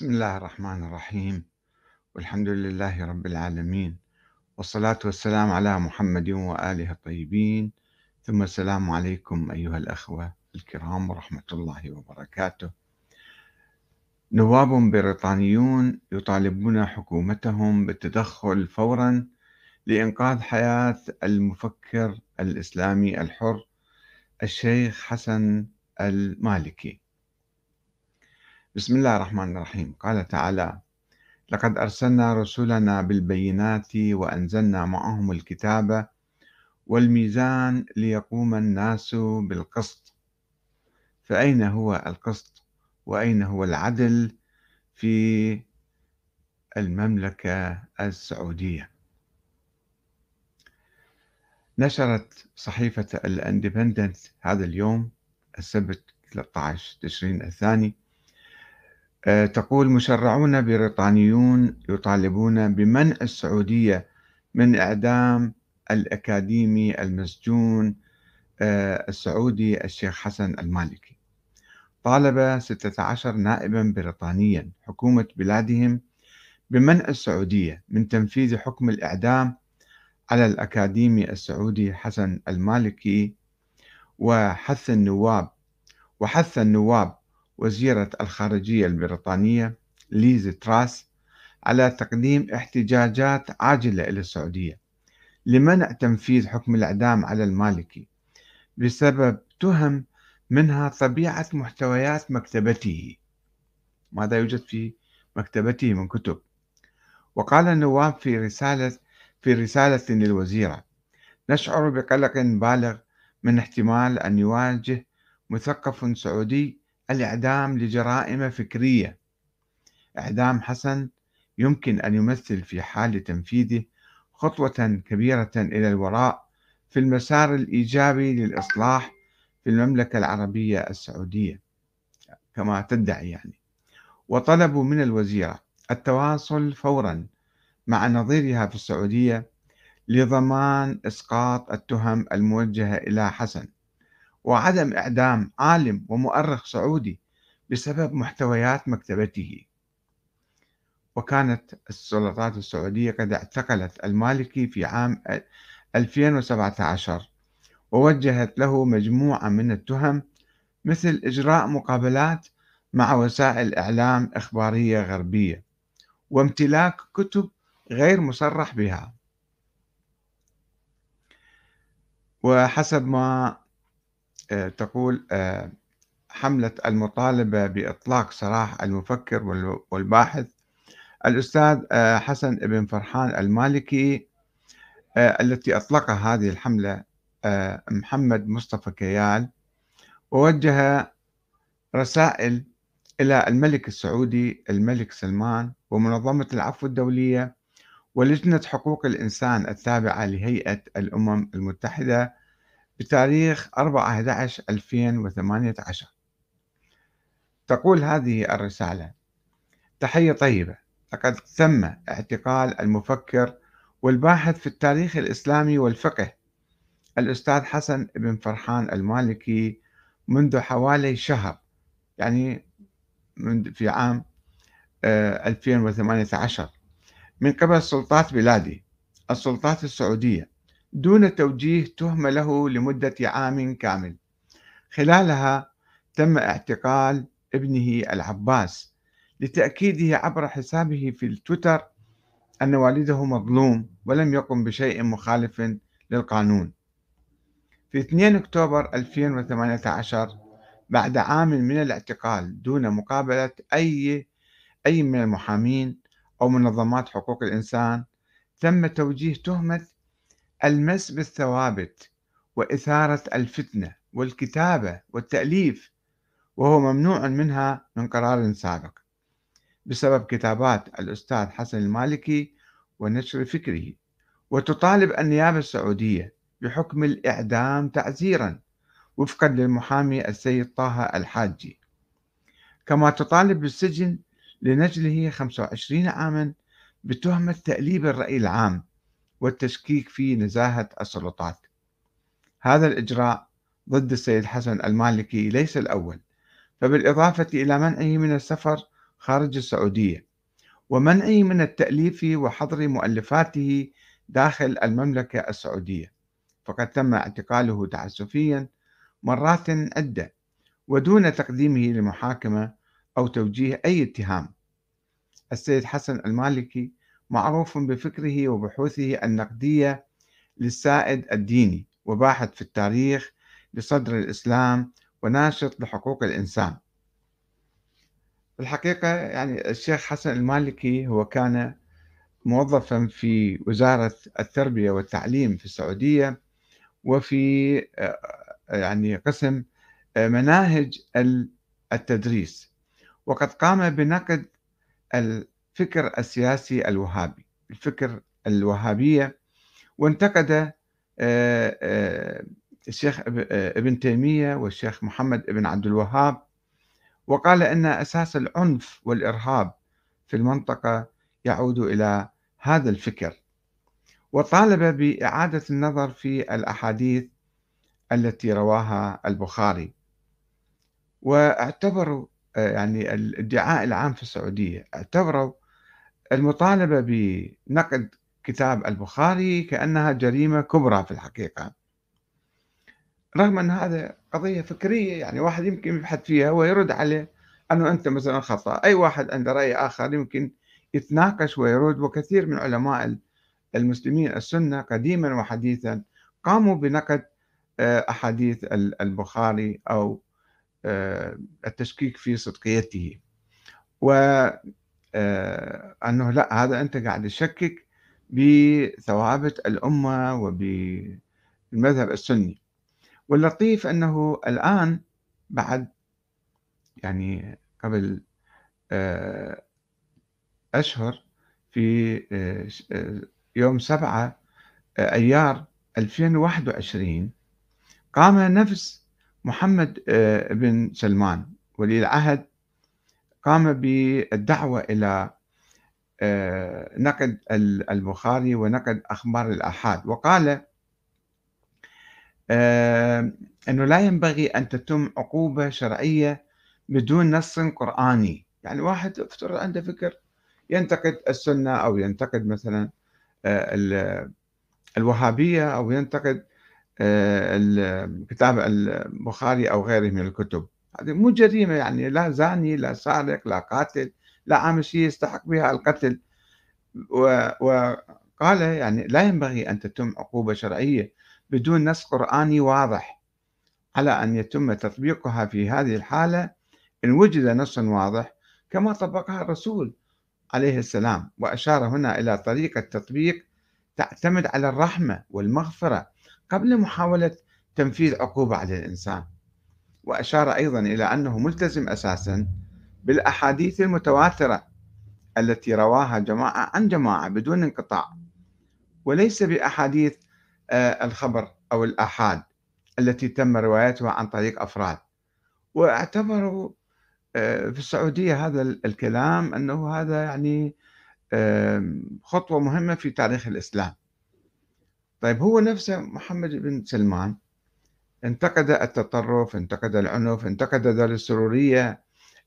بسم الله الرحمن الرحيم. والحمد لله رب العالمين. والصلاة والسلام على محمد وآله الطيبين. ثم السلام عليكم أيها الأخوة الكرام ورحمة الله وبركاته. نواب بريطانيون يطالبون حكومتهم بالتدخل فورا لإنقاذ حياة المفكر الإسلامي الحر الشيخ حسن المالكي. بسم الله الرحمن الرحيم. قال تعالى لقد أرسلنا رسلنا بالبينات وأنزلنا معهم الكتاب والميزان ليقوم الناس بالقسط. فأين هو القسط وأين هو العدل في المملكة السعودية؟ نشرت صحيفة الإندبندنت هذا اليوم السبت 13 تشرين الثاني تقول مشرعون بريطانيون يطالبون بمنع السعودية من إعدام الأكاديمي المسجون آه، السعودي الشيخ حسن المالكي. طالب 16 نائبا بريطانيا حكومة بلادهم بمنع السعودية من تنفيذ حكم الإعدام على الأكاديمي السعودي حسن المالكي وحث النواب وحث النواب وزيرة الخارجية البريطانية ليز تراس على تقديم احتجاجات عاجلة إلى السعودية لمنع تنفيذ حكم الإعدام على المالكي بسبب تهم منها طبيعة محتويات مكتبته. ماذا يوجد في مكتبته من كتب؟ وقال النواب في رسالة في رسالة للوزيرة نشعر بقلق بالغ من احتمال أن يواجه مثقف سعودي الإعدام لجرائم فكرية. إعدام حسن يمكن أن يمثل في حال تنفيذه خطوة كبيرة إلى الوراء في المسار الإيجابي للإصلاح في المملكة العربية السعودية كما تدعي يعني. وطلبوا من الوزيرة التواصل فورا مع نظيرها في السعودية لضمان إسقاط التهم الموجهة إلى حسن. وعدم إعدام عالم ومؤرخ سعودي بسبب محتويات مكتبته. وكانت السلطات السعودية قد اعتقلت المالكي في عام 2017 ووجهت له مجموعة من التهم مثل إجراء مقابلات مع وسائل إعلام إخبارية غربية وامتلاك كتب غير مصرح بها. وحسب ما تقول آه، حملة المطالبة بإطلاق سراح المفكر والباحث. الأستاذ آه، حسن بن فرحان المالكي التي أطلقها هذه الحملة محمد مصطفى كيال. ووجه رسائل إلى الملك السعودي الملك سلمان ومنظمة العفو الدولية ولجنة حقوق الإنسان التابعة لهيئة الأمم المتحدة بتاريخ 4/11/2018 تقول هذه الرسالة تحية طيبة. لقد تم اعتقال المفكر والباحث في التاريخ الإسلامي والفقه الأستاذ حسن بن فرحان المالكي منذ حوالي شهر يعني في عام 2018 آه، من قبل سلطات بلادي السلطات السعودية دون توجيه تهمة له لمدة عام كامل. خلالها تم اعتقال ابنه العباس لتأكيده عبر حسابه في التويتر أن والده مظلوم ولم يقم بشيء مخالف للقانون. في 2 أكتوبر 2018 بعد عام من الاعتقال دون مقابلة أي أي من المحامين أو منظمات حقوق الإنسان تم توجيه تهمة المس بالثوابت وإثارة الفتنة والكتابة والتأليف وهو ممنوع منها من قرار سابق بسبب كتابات الأستاذ حسن المالكي ونشر فكره. وتطالب النيابة السعودية بحكم الإعدام تعزيرا وفقا للمحامي السيد طه الحاجي. كما تطالب بالسجن لنجله 25 عاما بتهمة تأليب الرأي العام والتشكيك في نزاهة السلطات. هذا الإجراء ضد السيد حسن المالكي ليس الأول فبالإضافة إلى منعه من السفر خارج السعودية ومنعه من التأليف وحظر مؤلفاته داخل المملكة السعودية. فقد تم اعتقاله تعسفيا مرات عدة ودون تقديمه لمحاكمة أو توجيه أي اتهام. السيد حسن المالكي معروف بفكره وبحوثه النقدية للسائد الديني وباحث في التاريخ لصدر الإسلام وناشط لحقوق الإنسان. الحقيقة يعني الشيخ حسن المالكي هو كان موظفا في وزارة التربية والتعليم في السعودية وفي آه، يعني قسم آه، مناهج التدريس. وقد قام بنقد الفكر السياسي الوهابي. الفكر الوهابية وانتقد آه، الشيخ ابن تيمية والشيخ محمد بن عبد الوهاب وقال أن أساس العنف والإرهاب في المنطقة يعود إلى هذا الفكر. وطالب بإعادة النظر في الأحاديث التي رواها البخاري. واعتبروا يعني الادعاء العام في السعودية اعتبروا المطالبة بنقد كتاب البخاري كأنها جريمة كبرى في الحقيقة. رغم أن هذا قضية فكرية يعني واحد يمكن يبحث فيها ويرد عليه أنه أنت مثلا خطأ. أي واحد عنده رأي آخر يمكن يتناقش ويرد وكثير من علماء المسلمين السنة قديما وحديثا قاموا بنقد آه، أحاديث البخاري أو آه، التشكيك في صدقيته. و أنه لا هذا أنت قاعد تشكك بثوابت الأمة وبالمذهب السني. واللطيف أنه الآن بعد يعني قبل أشهر في يوم سبعة أيار 2021 قام نفس محمد بن سلمان ولي العهد قام بالدعوة إلى نقد البخاري ونقد أخبار الآحاد. وقال أنه لا ينبغي أن تتم عقوبة شرعية بدون نص قرآني. يعني واحد افترض عنده فكر ينتقد السنة أو ينتقد مثلا الوهابية أو ينتقد كتاب البخاري أو غيره من الكتب. هذه مو جريمة يعني لا زاني لا سارق لا قاتل لا عامل شيء يستحق بها القتل. وقال يعني لا ينبغي أن تتم عقوبة شرعية بدون نص قرآني واضح على أن يتم تطبيقها في هذه الحالة إن وجد نص واضح كما طبقها الرسول عليه السلام. وأشار هنا إلى طريقة تطبيق تعتمد على الرحمة والمغفرة قبل محاولة تنفيذ عقوبة على الإنسان. وأشار أيضا إلى أنه ملتزم أساسا بالأحاديث المتواترة التي رواها جماعة عن جماعة بدون انقطاع وليس بأحاديث آه، الخبر أو الآحاد التي تم روايتها عن طريق أفراد. واعتبروا آه، في السعودية هذا الكلام أنه هذا يعني خطوة مهمة في تاريخ الإسلام. طيب هو نفسه محمد بن سلمان انتقد التطرف انتقد العنف انتقد ذل السرورية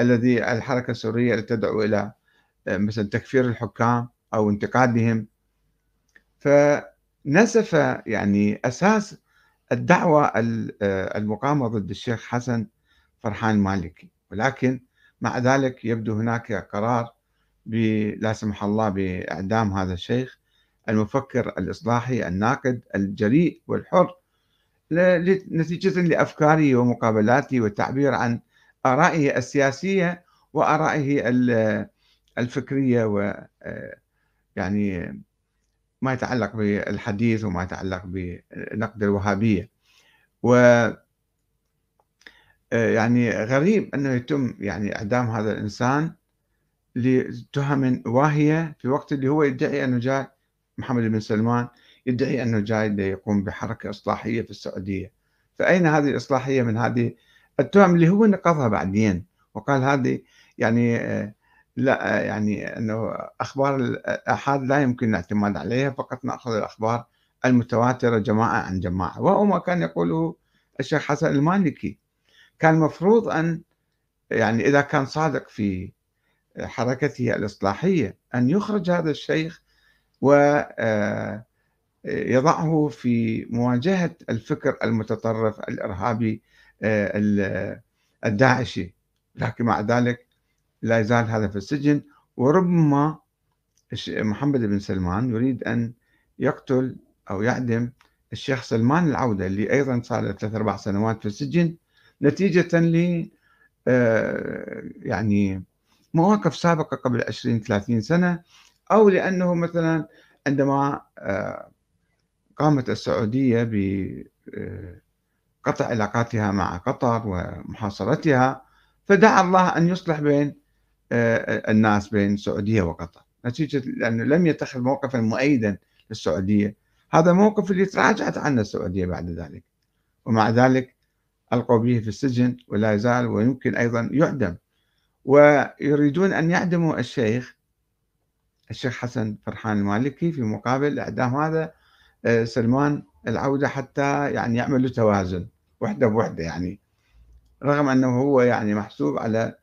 الذي الحركة السورية تدعو إلى آه، مثلا تكفير الحكام أو انتقادهم. فنسف يعني أساس الدعوة آه، المقامة ضد الشيخ حسن فرحان المالكي ولكن مع ذلك يبدو هناك قرار لا سمح الله بإعدام هذا الشيخ المفكر الإصلاحي الناقد الجريء والحر. نتيجة لأفكاره ومقابلاته والتعبير عن آرائه السياسية وآرائه الفكرية و يعني ما يتعلق بالحديث وما يتعلق بنقد الوهابية. و آه، يعني غريب أنه يتم يعني إعدام هذا الإنسان لتهم واهية في وقت اللي هو يدعي أنه جاي محمد بن سلمان يدعي أنه جاي ليقوم بحركة إصلاحية في السعودية. فأين هذه الإصلاحية من هذه؟ التهم اللي هو نقضها بعدين. وقال هذه يعني آه، لا يعني أنه أخبار الآحاد لا يمكن الاعتماد عليها فقط نأخذ الأخبار المتواترة جماعة عن جماعة. وهو ما كان يقوله الشيخ حسن المالكي. كان المفروض أن يعني إذا كان صادق في حركته الإصلاحية أن يخرج هذا الشيخ ويضعه آه، في مواجهة الفكر المتطرف الإرهابي آه، الداعشي. لكن مع ذلك لا يزال هذا في السجن. وربما محمد بن سلمان يريد أن يقتل أو يعدم الشيخ سلمان العودة اللي أيضا صار له ثلاث أربع سنوات في السجن نتيجة ل آه، يعني مواقف سابقة قبل 20 30 سنة أو لأنه مثلا عندما آه، قامت السعودية بقطع آه، علاقاتها مع قطر ومحاصرتها فدعا الله أن يصلح بين الناس بين السعودية وقطر. نتيجة لأنه لم يتخذ موقفا مؤيدا للسعودية. هذا موقف اللي تراجعت عنه السعودية بعد ذلك. ومع ذلك ألقوا به في السجن ولا يزال ويمكن أيضا يعدم. ويريدون أن يعدموا الشيخ الشيخ حسن فرحان المالكي في مقابل إعدام هذا آه، سلمان العودة حتى يعني يعملوا توازن وحدة بوحدة يعني رغم أنه هو يعني محسوب على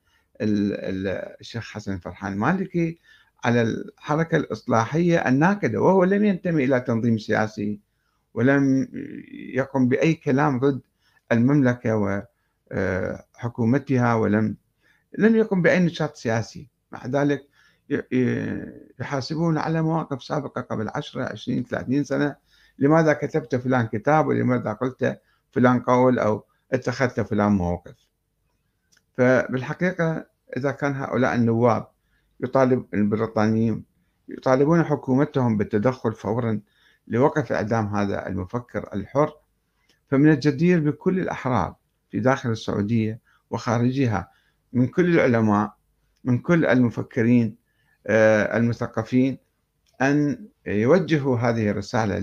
الشيخ حسن فرحان المالكي على الحركة الإصلاحية الناكدة وهو لم ينتمي إلى تنظيم سياسي ولم يقم بأي كلام ضد المملكة وحكومتها ولم لم يقم بأي نشاط سياسي. مع ذلك يحاسبون على مواقف سابقة قبل 10 20 30 سنة لماذا كتبت فلان كتاب ولماذا قلت فلان قول أو اتخذت فلان موقف؟ فبالحقيقة إذا كان هؤلاء النواب يطالب البريطانيين يطالبون حكومتهم بالتدخل فورا لوقف إعدام هذا المفكر الحر فمن الجدير بكل الأحرار في داخل السعودية وخارجها من كل العلماء من كل المفكرين آه، المثقفين أن يوجهوا هذه الرسالة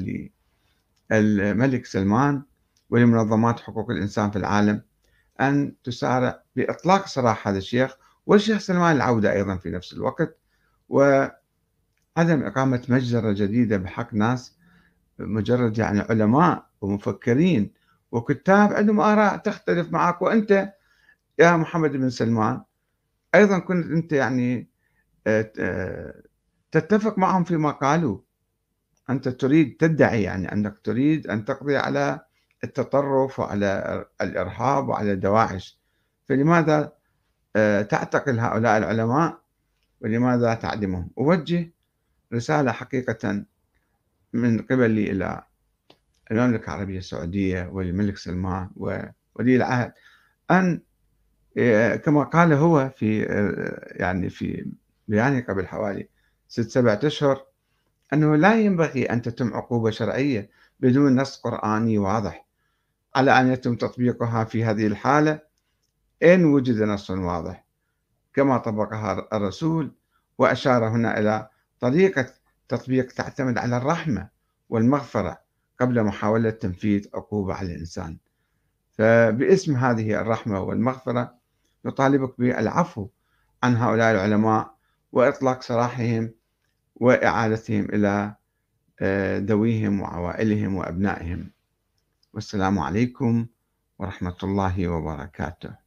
للملك سلمان ولمنظمات حقوق الإنسان في العالم أن تسارع بإطلاق سراح هذا الشيخ والشيخ سلمان العودة أيضا في نفس الوقت. وعدم إقامة مجزرة جديدة بحق ناس مجرد يعني علماء ومفكرين وكتاب عندهم آراء تختلف معك. وأنت يا محمد بن سلمان أيضا كنت أنت يعني آه، آه، تتفق معهم فيما قالوا. أنت تريد تدعي يعني أنك تريد أن تقضي على التطرف وعلى الإرهاب وعلى دواعش فلماذا آه، تعتقل هؤلاء العلماء؟ ولماذا تعدمهم؟ أوجه رسالة حقيقة من قبلي إلى المملكة العربية السعودية والملك سلمان وولي العهد أن آه، كما قال هو في آه، يعني في بيانه قبل حوالي ست سبعة أشهر أنه لا ينبغي أن تتم عقوبة شرعية بدون نص قرآني واضح. على أن يتم تطبيقها في هذه الحالة إن وجد نص واضح. كما طبقها الرسول وأشار هنا إلى طريقة تطبيق تعتمد على الرحمة والمغفرة قبل محاولة تنفيذ عقوبة على الإنسان. فباسم هذه الرحمة والمغفرة نطالبك بالعفو عن هؤلاء العلماء وإطلاق سراحهم وإعادتهم إلى آه، ذويهم وعوائلهم وأبنائهم. والسلام عليكم ورحمة الله وبركاته.